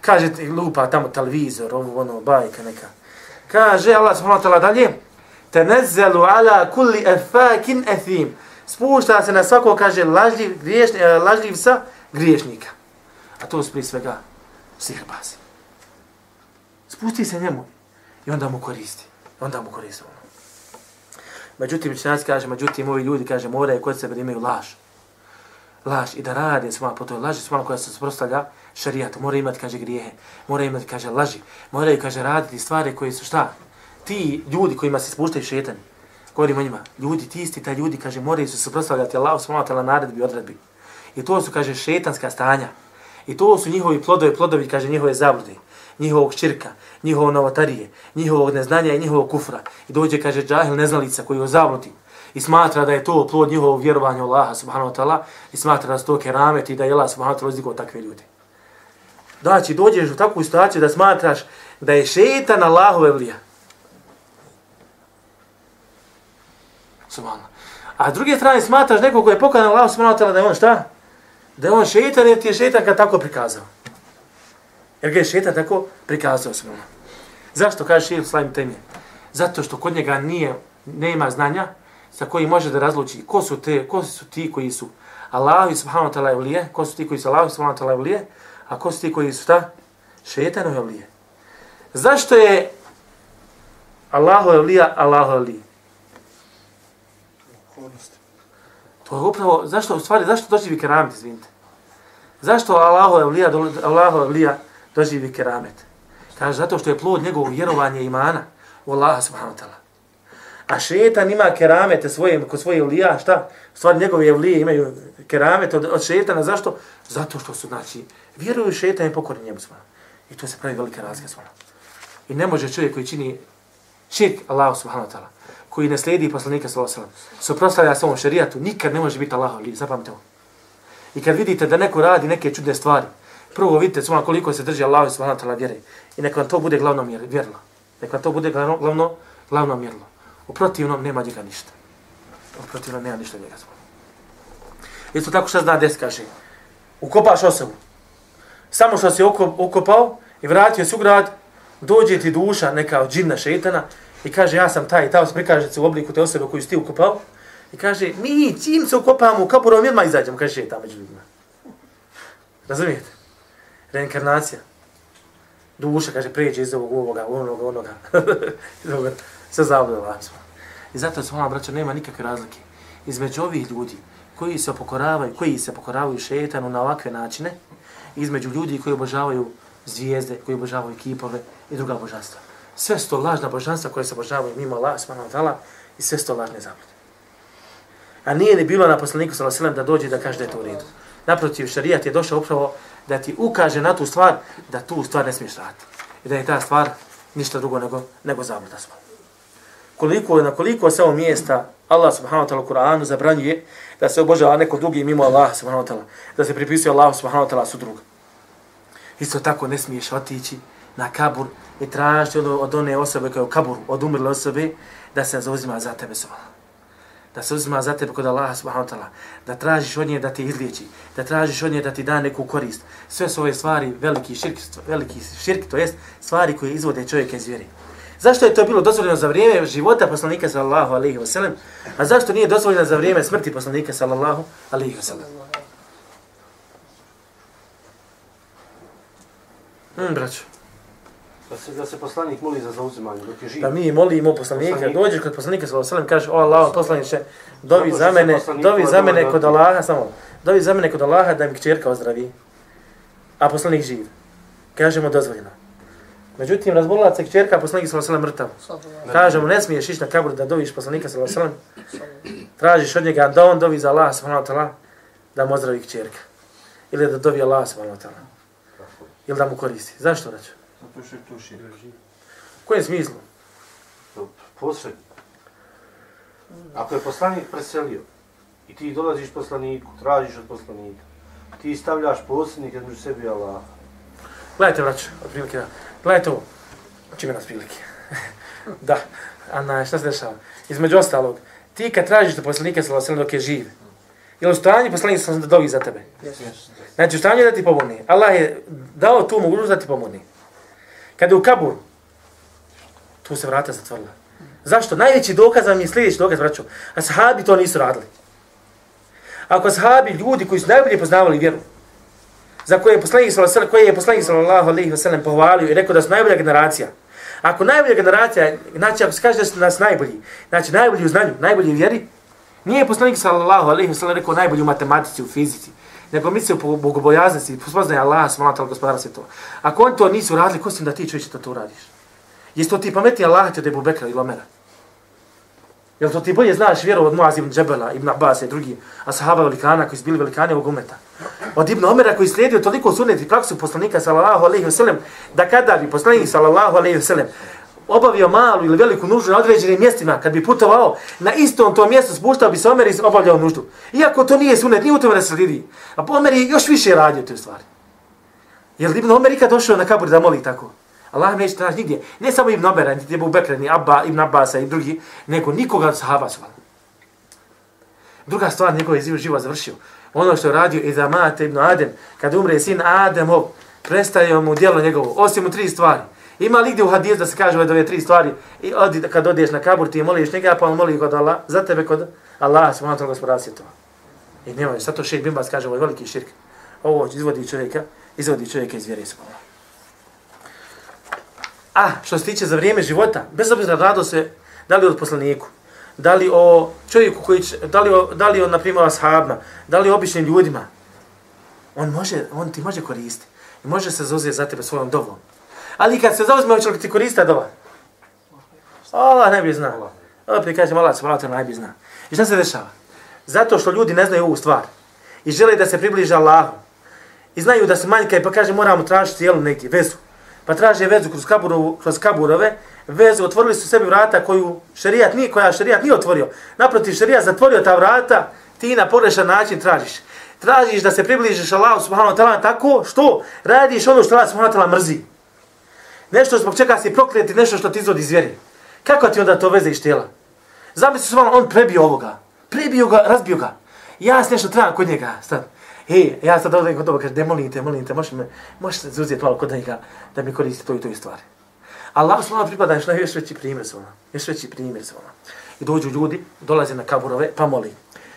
Kaže lupa tamo televizor, ovo ono, bajka neka. Kaže Allah subhanahu wa ta'ala dalje, tenezzelu ala kulli efakin ethim. Spušta se na svako, kaže, lažljiv, griješni, eh, lažljiv sa griješnika. A to su prije svega sihrbazi. Spusti se njemu i onda mu koristi. Onda mu koristi ono. Međutim, učenjaci kaže, međutim, ovi ljudi, kaže, moraju kod sebe da imaju laž. Laž i da rade svojom po toj laži, svojom koja se sprostavlja šarijatu. Moraju imati, kaže, grijehe. Moraju imati, kaže, laži. Moraju, kaže, raditi stvari koje su šta? Ti ljudi kojima se spuštaju šetani. Govorimo o njima. Ljudi, ti isti, ta ljudi, kaže, moraju se suprostavljati Allah, wa taala naredbi i odredbi. I to su, kaže, šetanska stanja. I to su njihovi plodovi, plodovi, kaže, njihove zablude, njihovog širka, njihovo novotarije, njihovog neznanja i njihovog kufra. I dođe, kaže, džahil neznalica koji je zabludi i smatra da je to plod njihovog vjerovanja Allaha subhanahu wa ta'ala i smatra da su to keramet i da je Allah subhanahu wa ta'ala uzdigao takve ljude. Znači, dođeš u takvu situaciju da smatraš da je šetan Allahove vlija. Subhanallah. A s druge strane smatraš nekog ko je pokadan Allah subhanahu wa ta'ala da je on šta? Da je on šeitan jer ti je šeitan kad tako prikazao. Jer ga je šeitan tako prikazao subhanallah. Zašto kaže šeitan slavim temije? Zato što kod njega nije, nema znanja sa koji može da razluči ko su, te, ko su ti koji su Allah subhanahu wa ta'ala evlije, ko su ti koji su Allah subhanahu wa ta'ala evlije, a ko su ti koji su ta? Šeitanove evlije. Zašto je Allahu evlija, Allahu evlije? To je upravo, zašto, u stvari, zašto doživi keramet, izvinite? Zašto Allaho evlija, Allaho evlija doživi keramet? Kaže, zato što je plod njegovog vjerovanja imana u Allaha subhanahu wa ta'ala. A šetan ima keramete svoje, kod svoje evlija, šta? U stvari, njegove evlije imaju keramete od, od šetana, zašto? Zato što su, znači, vjeruju šetan i pokorni njemu subhanahu. I to se pravi velika razlika subhanahu. I ne može čovjek koji čini širk Allahu subhanahu wa ta'ala, koji ne slijedi poslanika sallallahu alejhi ve sellem, suprotstavlja svom šerijatu, nikad ne može biti Allahov ali zapamtite ovo. I kad vidite da neko radi neke čudne stvari, prvo vidite svoma koliko se drži Allahu subhanahu wa ta'ala vjere. I neka vam to bude glavno mjerilo. Neka vam to bude glavno, glavno, glavno mjerilo. U protivnom nema njega ništa. U protivnom nema ništa njega. Isto tako što zna des kaže. Ukopaš osobu. Samo što si ukopao i vratio se u grad, dođe ti duša neka od džinna šeitana i kaže ja sam taj, tamo se prikaže se u obliku te osobe koju si ti ukopao i kaže mi čim se ukopamo u kaburom odmah izađemo, kaže šeta među ljudima. Razumijete? Reinkarnacija. Duša, kaže, pređe iz ovog, ovoga, onoga, onoga. Sve zavljaju. I zato se ona, braćo, nema nikakve razlike. Između ovih ljudi koji se pokoravaju, koji se pokoravaju šetanu na ovakve načine, između ljudi koji obožavaju zvijezde, koji obožavaju kipove i druga božanstva. Sve sto lažna božanstva koje se obožavaju mimo Allah, smanom tala, i sve sto lažne zablude. A nije ni bilo na poslaniku sallallahu da dođe da kaže da je to u redu. Naprotiv, šarijat je došao upravo da ti ukaže na tu stvar, da tu stvar ne smiješ raditi. I da je ta stvar ništa drugo nego, nego zabluda smo. Koliko, na koliko se ovo mjesta Allah subhanahu wa ta'ala u Kur'anu zabranjuje da se obožava neko drugi mimo Allah subhanahu wa ta'ala, da se pripisuje Allah subhanahu wa ta'ala su druga. Isto tako ne smiješ otići na kabur i tražiti od, od one osobe koja je u kaburu, od umrle osobe, da se zauzima za tebe sva. Da se uzima za tebe kod Allaha subhanahu wa ta'ala. Da tražiš od nje da ti izliječi. Da tražiš od nje da ti da neku korist. Sve su ove stvari veliki širk, veliki širk, to jest stvari koje izvode čovjeka iz vjeri. Zašto je to bilo dozvoljeno za vrijeme života poslanika sallallahu alejhi ve sellem, a zašto nije dozvoljeno za vrijeme smrti poslanika sallallahu alejhi ve sellem? Hmm, braćo. Da se, da se poslanik moli za zauzimanje dok je živ. Da mi molimo poslanika, Poslanik. dođeš kod poslanika sallallahu alejhi ve sellem, kažeš: "O Allah, poslanice, dovi Zato za mene, dovi za mene kod Allaha samo. Dovi za mene kod Allaha da mi kćerka ozdravi." A poslanik živ. Kažemo dozvoljeno. Međutim, razbolila se kćerka, poslanik sallallahu alejhi ve sellem mrtav. Kažemo, ne smiješ ići na kabur da doviš poslanika sallallahu alejhi ve sellem. Tražiš od njega da on dovi za Allah subhanahu wa ta'ala da mu ozdravi kćerka. Ili da dovi Allah subhanahu wa ta'ala. Ili da mu koristi. Zašto reći? Zato što je to širk. U kojem smislu? Posredno. Ako je poslanik preselio i ti dolaziš poslaniku, tražiš od poslanika, ti stavljaš posrednika među sebi i Allah. Gledajte, vrać, otprilike da. Gledajte ovo. Čime nas prilike? da. A na, šta se dešava? Između ostalog, ti kad tražiš da poslanika sallallahu sellem dok je živ, je li u stanju poslanik sallallahu da dovi za tebe? Znači, u stanju je da ti pomogne. Allah je dao tu mogućnost da ti pomogne. Kada je u kaburu, tu se vrata zatvorila. Zašto? Najveći dokaz vam je sljedeći dokaz, braćo. A sahabi to nisu radili. Ako sahabi, ljudi koji su najbolje poznavali vjeru, za koje je poslanik sallallahu alejhi koje je poslanik sallallahu alejhi ve sellem pohvalio i rekao da su najbolja generacija. Ako najbolja generacija, znači ako se kaže da su nas najbolji, znači najbolji u znanju, najbolji u vjeri, nije poslanik sallallahu alejhi ve sellem rekao najbolji u matematici, u fizici, nego misli u bogobojaznosti, spoznaje Allah, smalat al gospodara svjetova. Ako oni to nisu radili, ko si da ti čovječe da to radiš? Jesi to ti pameti Allah te da je ili Omera? Jel to ti bolje znaš vjeru od Muaz ibn Džebela, ibn Abbas i drugi ashaba velikana koji su bili velikani ovog umeta. Od Ibn Omera koji slijedio toliko sunet i praksu poslanika sallallahu alaihi wasallam da kada bi poslanik sallallahu alaihi wasallam obavio malu ili veliku nuždu na određenim mjestima, kad bi putovao, na istom tom mjestu spuštao bi se Omer i obavljao nuždu. Iako to nije sunet, nije u tome da se vidi. A Omer je još više radio te stvari. Je li Ibn Omer ikad došao na kabur da moli tako? Allah neće traži nigdje. Ne samo Ibn Omer, ni Ebu Bekra, ni Abba, Ibn Abbas i drugi, nego nikoga od sahaba su. Druga stvar, njegov je živo završio. Ono što je radio i mate Ibn Adem, kad umre sin Ademov, prestaje mu djelo njegovo, osim u tri stvari. Ima li gdje u hadijez da se kaže ove dove tri stvari, i odi, kad odeš na kabur, ti moliš njega, pa on moli kod Allah, za tebe kod Allah, se ono gospodara svjetova. I nema, sad to šeht Bimbas kaže, ovo je veliki širk. Ovo izvodi čovjeka, izvodi čovjeka iz vjere subhanahu. A, što se tiče za vrijeme života, bez obzira rado se, da li od poslaniku, da li o čovjeku koji, će, da li o, da li o, na primjer, ashabna, da li o običnim ljudima, on, može, on ti može koristiti i može se zauzeti za tebe svojom dovom. Ali kad se zauzme, hoće li ti koristiti dova? Allah ne bi zna. Opet kažem, Allah se vrata najbi zna. I šta se dešava? Zato što ljudi ne znaju ovu stvar i žele da se približe Allahu i znaju da se manjka i pa kaže moramo tražiti jelu negdje, vezu pa traže vezu kroz, kaburu, kroz kaburove, vezu, otvorili su sebi vrata koju šerijat nije, koja šerijat nije otvorio. Naprotiv, šerijat zatvorio ta vrata, ti na pogrešan način tražiš. Tražiš da se približiš Allahu subhanahu wa ta'ala tako što radiš ono što Allah subhanahu wa ta'ala mrzi. Nešto zbog čega si prokleti, nešto što ti izvodi iz vjeri. Kako ti onda to veze iz tijela? Zamisli se on prebio ovoga. Prebio ga, razbio ga. Ja se nešto trebam kod njega. sad. hej, ja sad odem kod toga, kaže, ne molim te, molim te, možeš me, možeš se zuzeti malo kod njega da mi koristi to i to i stvari. Allah slava pripada još na još veći primjer svona, još veći primjer svona. I dođu ljudi, dolaze na kaburove, pa moli.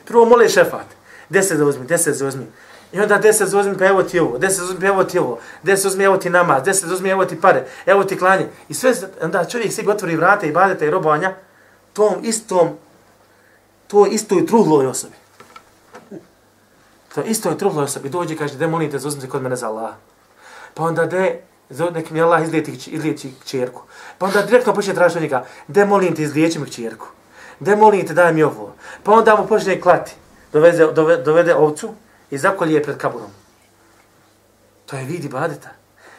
Prvo mole šefat, deset zauzmi, deset zauzmi. I onda deset uzmi pa evo ti ovo, deset uzmi pa evo ti ovo, deset uzmi evo ti namaz, deset uzmi evo ti pare, evo ti klanje. I sve, onda čovjek sig otvori vrate i badete i robovanja tom istom, to istoj truhloj osobi. To istoj truhloj osobi. Dođe kaže, de molite, zauzmite kod mene za Allah. Pa onda de, nek mi Allah izlijeti, izliječi čerku. Pa onda direktno počne tražiti od njega, de molim te, izliječi mi čerku. De molim te, daj mi ovo. Pa onda mu počne klati. Doveze, dovede, dovede ovcu i zakolje je pred kaburom. To je vidi badeta.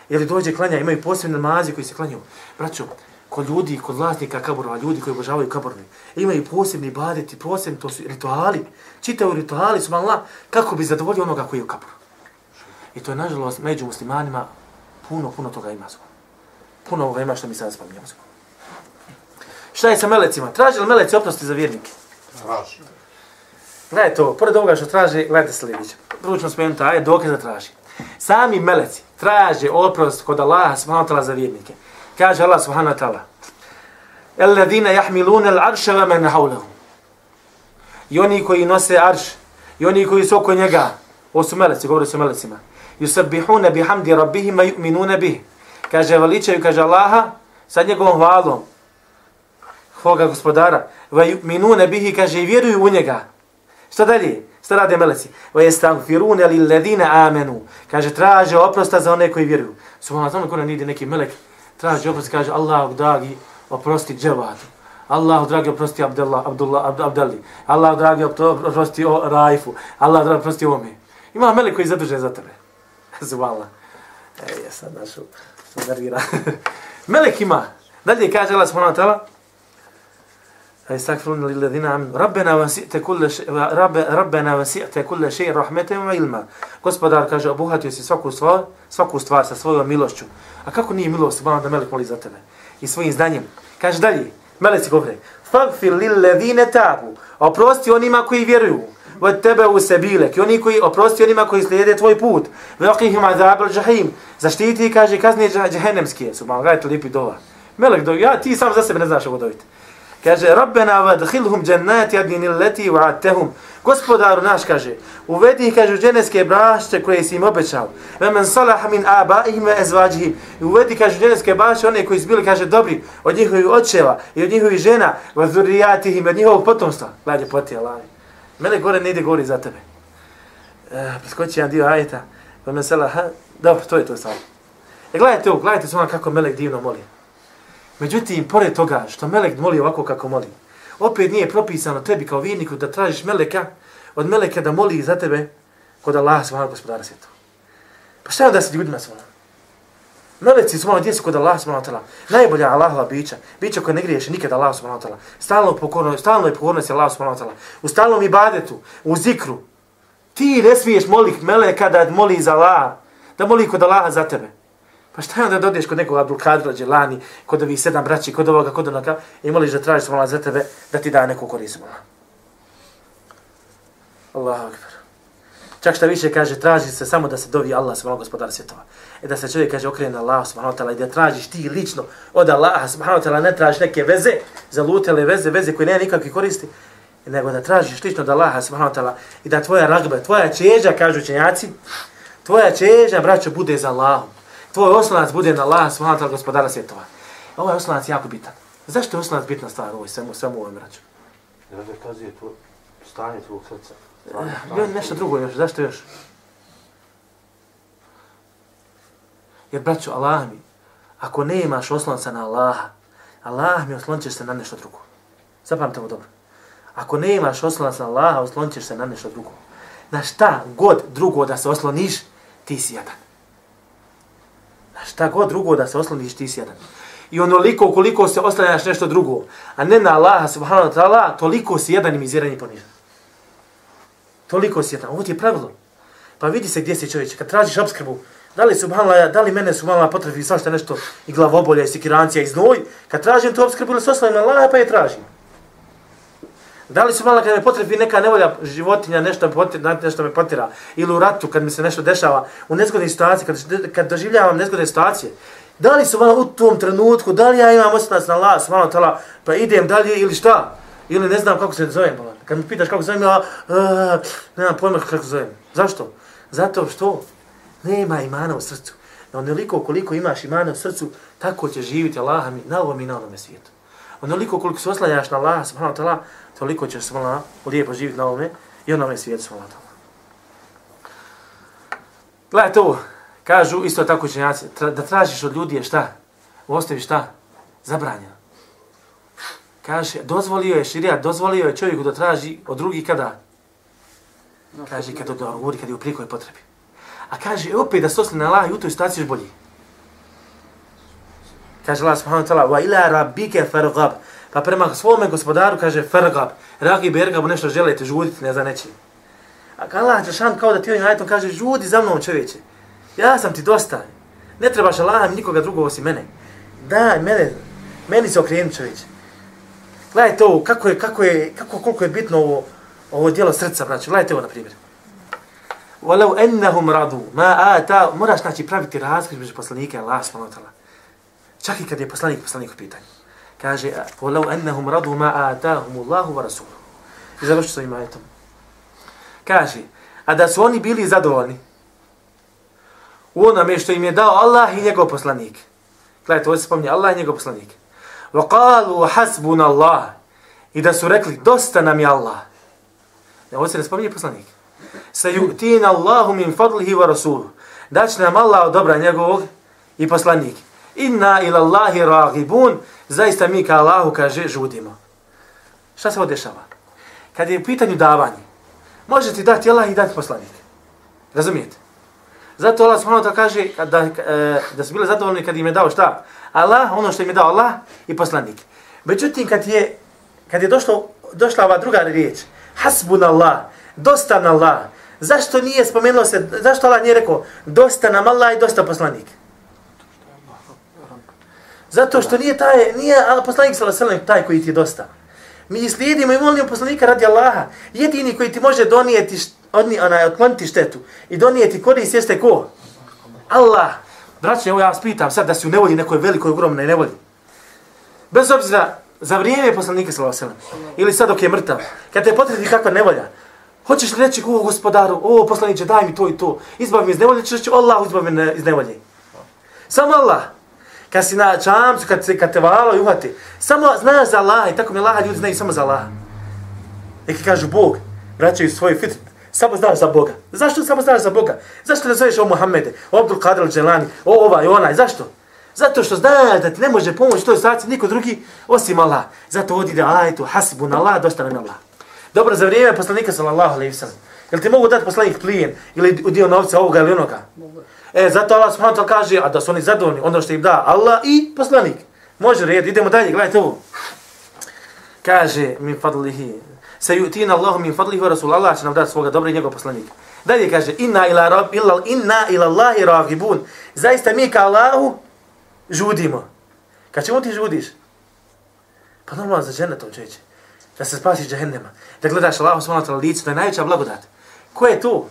Ili dođe klanja, imaju posebne namazi koji se klanjaju. Braćo, kod ljudi, kod vlasnika kaburova, ljudi koji obožavaju kaburove, imaju posebni badeti, posebni, to su rituali, čitaju rituali, su malo kako bi zadovoljio onoga koji je u kaburu. I to je, nažalost, među muslimanima puno, puno toga ima zbog. Puno ovoga ima što mi sad spominjamo zbog. Šta je sa melecima? Traži li meleci oprosti za vjernike? Traži. Gledaj to, pored ovoga što traži, gledajte sljedeće. Prvo ćemo spomenuti, ajet, je dokaz da traži. Sami meleci traže oprost kod Allaha subhanahu za vjernike. Kaže Allah subhanahu wa ta'ala. Alladina jahmiluna al-arsha wa man hawlahu. I oni koji nose arš, i oni koji su oko njega, ovo su meleci, govori su melecima. Yusabbihuna bihamdi rabbihim yu'minuna bih. Kaže veličaju, kaže Allaha, sa njegovom hvalom, svoga gospodara, wa yu'minuna bihi, kaže i vjeruju u njega. Šta dalje? Šta rade meleci? Wa yastaghfiruna lil ladina amenu. Kaže traže oprosta za one koji vjeruju. Subhanallahu kod nije neki melek traže oprosti, kaže Allah dragi, oprosti dževad. Allah dragi, oprosti Abdullah, Abdullah, Abd, Abdali. Allah dragi, oprosti o Raifu. Allah dragi, oprosti ome. Ima melek koji je zadužen za tebe. Zvala. Ej, ja sad našu, nervira. melek ima. Dalje kaže Allah subhanahu wa ta'ala, يستغفرون للذين آمنوا ربنا وسعت كل شيء رب ربنا وسعت كل شيء رحمة وعلما Gospodar kaže obuhatio si svaku stvar, svaku stvar sa svojom milošću. A kako nije milost subhanahu da melek moli za tebe i svojim znanjem? Kaže dalje, meleci govore: "Faghfir lil ladina tabu." Oprosti onima koji vjeruju. Od tebe u sebilek. I oni koji oprosti onima koji slijede tvoj put. Vaqihim azab al-jahim. Zaštiti kaže kazne džehennemske. Subhanahu, gledajte lipi dova. Melek do ja ti sam za sebe ne znaš ovo doviti. Kaže, Rabbena vadhilhum džennati adnini leti wa'atehum. Gospodaru naš, kaže, uvedi ih, kaže, u dženevske brašće koje si im obećao. Ve men salah min abaihim ve ezvađihim. I uvedi, kaže, u dženevske brašće one koji su bili, kaže, dobri od njihovih očeva i od njihovih žena, ve zurijatihim, od njihovog potomstva. Gledaj, poti Allah. Mene gore ne ide gori za tebe. E, preskoči jedan dio ajeta. Ve men salah. Dobro, to je to samo. E, gledajte ovo, gledajte samo ono kako Melek divno moli. Međutim, pored toga što Melek moli ovako kako moli, opet nije propisano tebi kao vjerniku da tražiš meleka, od meleka da moli za tebe kod Allaha subhanahu gospodara svijeta. Pa šta je da se ljudima svala? Meleci su malo djeci kod Allaha subhanahu ta'ala. Najbolja Allahova bića. Bića koja ne griješe nikad Allaha subhanahu ta'ala. Stalno, pokorno, stalno je pokornost Allaha subhanahu ta'ala. U stalnom ibadetu, u zikru. Ti ne smiješ moliti meleka da moli za Allaha. Da moli kod Allaha za tebe. Pa šta je onda da odeš kod nekog Abdul Kadra, kod ovih sedam braći, kod ovoga, kod onoga, i moliš da tražiš mala za tebe, da ti da neku korist Allahu akbar. Čak šta više kaže, traži se samo da se dovi Allah, subhanahu gospodar svjetova. E da se čovjek kaže, okrene na Allah, subhanahu ta'ala, i da tražiš ti lično od Allaha, subhanahu ta'ala, ne tražiš neke veze, zalutele veze, veze koje nema nikakve koristi, nego da tražiš lično od Allaha, subhanahu ta'ala, i da tvoja ragba, tvoja čeža, kažu učenjaci, tvoja čeža, braćo, bude za Allahom tvoj oslonac bude na Allah, subhanahu ta'ala, gospodara svjetova. Ovaj oslonac je jako bitan. Zašto je oslonac bitna stvar u ovoj svemu, svemu ovom raču? Jer da kazuje to stanje tvojeg srca. Eh, nešto drugo još, zašto još? Jer, braću, Allah mi, ako ne imaš oslonca na Allaha, Allah mi oslončeš se na nešto drugo. Zapamte ovo dobro. Ako ne imaš oslonca na Allaha, oslončeš se na nešto drugo. Na šta god drugo da se osloniš, ti si jadan. Na šta god drugo da se osloniš, ti si jedan. I onoliko koliko se oslanjaš nešto drugo, a ne na Allaha subhanahu wa ta'ala, toliko si jedan i mizeran i ponižan. Toliko si jedan. Ovo ti je pravilo. Pa vidi se gdje si čovječ. Kad tražiš obskrbu, da li, subhanallah, da li mene su potrebi svašta nešto i glavobolja i sikirancija i znoj, kad tražim tu obskrbu ili se oslanjam na Allaha, pa je tražim. Da li su malo kad me potrebi neka nevolja životinja, nešto, potira, nešto me potira, ili u ratu kad mi se nešto dešava, u nezgodnoj situaciji, kad, kad doživljavam nezgodne situacije, da li su malo u tom trenutku, da li ja imam osnac na las, malo tala, pa idem dalje ili šta? Ili ne znam kako se zovem, bolan. Kad mi pitaš kako se zovem, ja, uh, nemam pojma kako se zovem. Zašto? Zato što nema imana u srcu. Na onoliko koliko imaš imana u srcu, tako će živjeti Allah mi na ovom i na onome svijetu. Onoliko koliko se oslanjaš na Allah, subhanahu wa ta'ala, toliko ćeš svala lijepo živjeti na ovome i onome svijetu, svijetu wa ta'ala. Gledaj to, kažu isto tako učenjaci, tra, da tražiš od ljudi je šta? Ostavi šta? Zabranjeno. Kaže, dozvolio je širija, dozvolio je čovjeku da traži od drugih kada? Kaže, kada ga uvori, kada je u prikoj potrebi. A kaže, opet da se osli na Allah i u toj situaciji još bolji. Kaže Allah subhanahu wa ta'ala, wa ila rabbike fargab, Pa prema svome gospodaru kaže Fergab, Ragi bergab, nešto želite žuditi, ne za nečim. A Allah Đešan kao da ti ovim ajetom kaže žudi za mnom čovječe. Ja sam ti dosta. Ne trebaš Allah nikoga drugog osim mene. Daj, mene, meni se okreni čovječe. Gledajte ovo, kako je, kako je, kako, koliko je bitno ovo, ovo dijelo srca, braću. Gledajte ovo, na primjer. Walau ennahum radu ma ata, moraš znači praviti razgledu među poslanike Allah subhanahu wa ta'ala. Čak i kad je poslanik poslanik u pitanju kaže walau annahum radu ma atahum Allahu wa rasuluhu. I završi svojim ajetom. Kaže, a da su oni bili zadovoljni u onome što im je dao Allah i njegov poslanik. Gledajte, ovdje se spominje, Allah i njegov poslanik. Wa qalu hasbuna Allah. I da su rekli, dosta nam je Allah. Ne, ovdje se ne spominje poslanik. Sa yu'tina Allahu min fadlihi wa rasuluhu. Da nam Allah dobra njegovog i poslanik. Inna ila Allahi ragibun zaista mi ka Allahu kaže žudimo. Šta se odešava? Kad je u pitanju davanje, može ti dati Allah i dati poslanik. Razumijete? Zato Allah subhanahu wa kaže da, e, da su bili zadovoljni kad im je dao šta? Allah, ono što im je dao Allah i poslanik. Međutim, kad je, kad je došlo, došla ova druga riječ, hasbun Allah, dosta na Allah, zašto nije spomenulo se, zašto Allah nije rekao, dosta nam Allah i dosta poslanik? Zato što nije taj, nije poslanik sallallahu alejhi ve taj koji ti je dosta. Mi slijedimo i molimo poslanika radi Allaha. Jedini koji ti može donijeti odni onaj otkloniti štetu i donijeti korist jeste ko? Allah. Braće, evo ja vas pitam sad da si u nevolji nekoj velikoj ogromnoj nevolji. Bez obzira za vrijeme poslanika sallallahu alejhi ve ili sad dok je mrtav, kad te potrebi kakva nevolja, hoćeš li reći o gospodaru, o poslanice, daj mi to i to, izbavi me iz nevolje, ćeš reći Allah izbavi me iz nevolje. Samo Allah kad si na čamcu, kad, se, kad te valo i uhvati, samo znaš za Allah i tako mi Allaha ljudi znaju samo za Allah. Neki kažu Bog, vraćaju svoj fit, samo znaš za Boga. Zašto samo znaš za Boga? Zašto ne zoveš o Muhammede, o Abdul Kadir al-đelani, o ovaj, onaj, zašto? Zato što znaš da ti ne može pomoći toj situaciji niko drugi osim Allah. Zato odi da ajtu hasibun Allah, dosta nam Allah. Dobro, za vrijeme poslanika sallallahu alaihi wa sallam. Jel ti mogu dati poslanik plijen ili dio novca ovoga ili onoga? E, zato Allah subhanahu wa ta'ala kaže, a da su oni zadovoljni, ono što im da Allah i poslanik. Može red, idemo dalje, gledajte ovo. Kaže, min fadlihi, se yu'tina Allahu min fadlihi wa rasul Allah će nam dati svoga dobra i njegov poslanika. Dalje kaže, inna ila, rab, illa, inna ila Allahi ragibun. Zaista mi ka Allahu žudimo. Kad čemu ti žudiš? Pa normalno za džennetom čeće. Da se spasiš džehennema. Da gledaš Allahu subhanahu wa ta'ala licu, to je najveća blagodat. Ko je tu?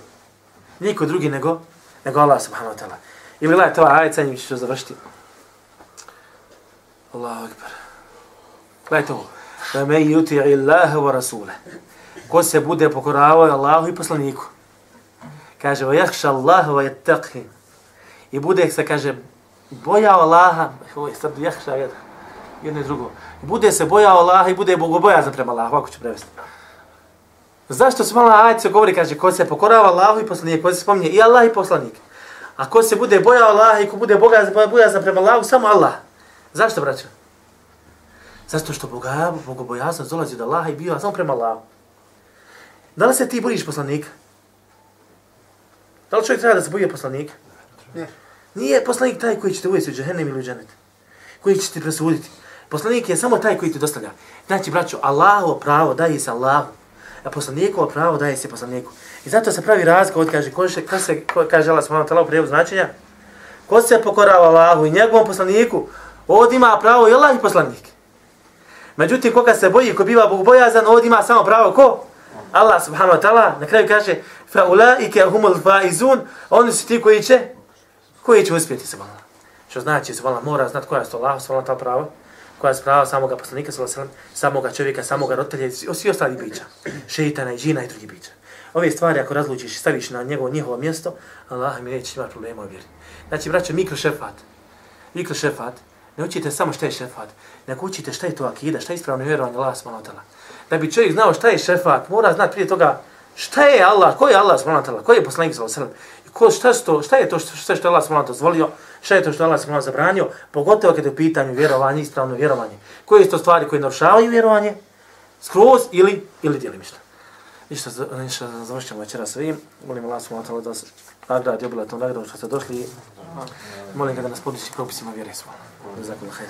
Niko drugi nego, nego Allah subhanahu wa ta'ala. Ili gledaj to, ovaj ajet, sa njim ću završiti. Allahu akbar. Gledaj to. Da me yuti illaha wa rasule. Ko se bude pokoravao Allahu i poslaniku. Kaže, wa yakhsha Allaha wa yattaqi. I bude se, kaže, bojao Allaha, ovo je sad jahša jedan, jedno i drugo. I bude se bojao Allaha i bude bogobojazan prema Allahu, ovako ću prevesti. Zašto se malo ajde govori, kaže, ko se pokorava Allahu i poslanik, ko se spominje i Allah i poslanik. A ko se bude bojao Allaha i ko bude bogobojazan prema Allahu, samo Allah. Zašto, braćo? Zato što Boga, bogobojaznost dolazi od Allaha i bio samo prema Allahu. Da li se ti bojiš poslanika? Da li čovjek treba da se boji poslanika? Ne. Nije poslanik taj koji će te uvesti u džahennem ili u džennet. Koji će ti presuditi. Poslanik je samo taj koji ti dostavlja. Znači, braćo, Allahovo pravo daje se Allahu. A poslanikovo pravo daje se poslaniku. I zato se pravi razlika od kaže, ko, še, ko se, ko, kaže Allah subhanahu wa ta'ala u prijevu značenja, ko se pokorava Allahu i njegovom poslaniku, ovdje ima pravo i Allah i poslanik. Međutim, koga se boji, ko biva bogobojazan, ovdje ima samo pravo ko? Allah subhanahu wa ta'ala na kraju kaže fa ulaike humul faizun, oni su ti koji će koji će uspjeti se. Što znači se mora znati koja je to Allah subhanahu wa ta'ala pravo, koja je sprava samoga poslanika sallallahu samoga čovjeka, samoga roditelja i svi ostali bića, šejtana i džina i drugi bića. Ove stvari ako razlučiš i staviš na njegovo njihovo mjesto, Allah mi neće imati problema u vjeri. Znači, braćo, mikro šefat. Mikro šefat. Ne učite samo šta je šefat, nego učite šta je to akida, šta je ispravno vjerovanje Allah subhanahu da bi čovjek znao šta je šefat, mora znati prije toga šta je Allah, ko je Allah subhanahu ko je poslanik sallallahu alejhi ve ko šta sto, šta je to što što, što Allah subhanahu dozvolio, šta je to što Allah subhanahu zabranio, pogotovo kad je u pitanju vjerovanje, ispravno vjerovanje. Koje su to stvari koje narušavaju vjerovanje? Skroz ili ili djelimično. Ništa, ništa završćemo večeras sa ovim. Molim Allah subhanahu da se nagradi obila tom nagradom što ste došli. Molim ga da nas podiči propisima vjere smo. Jazakum khair.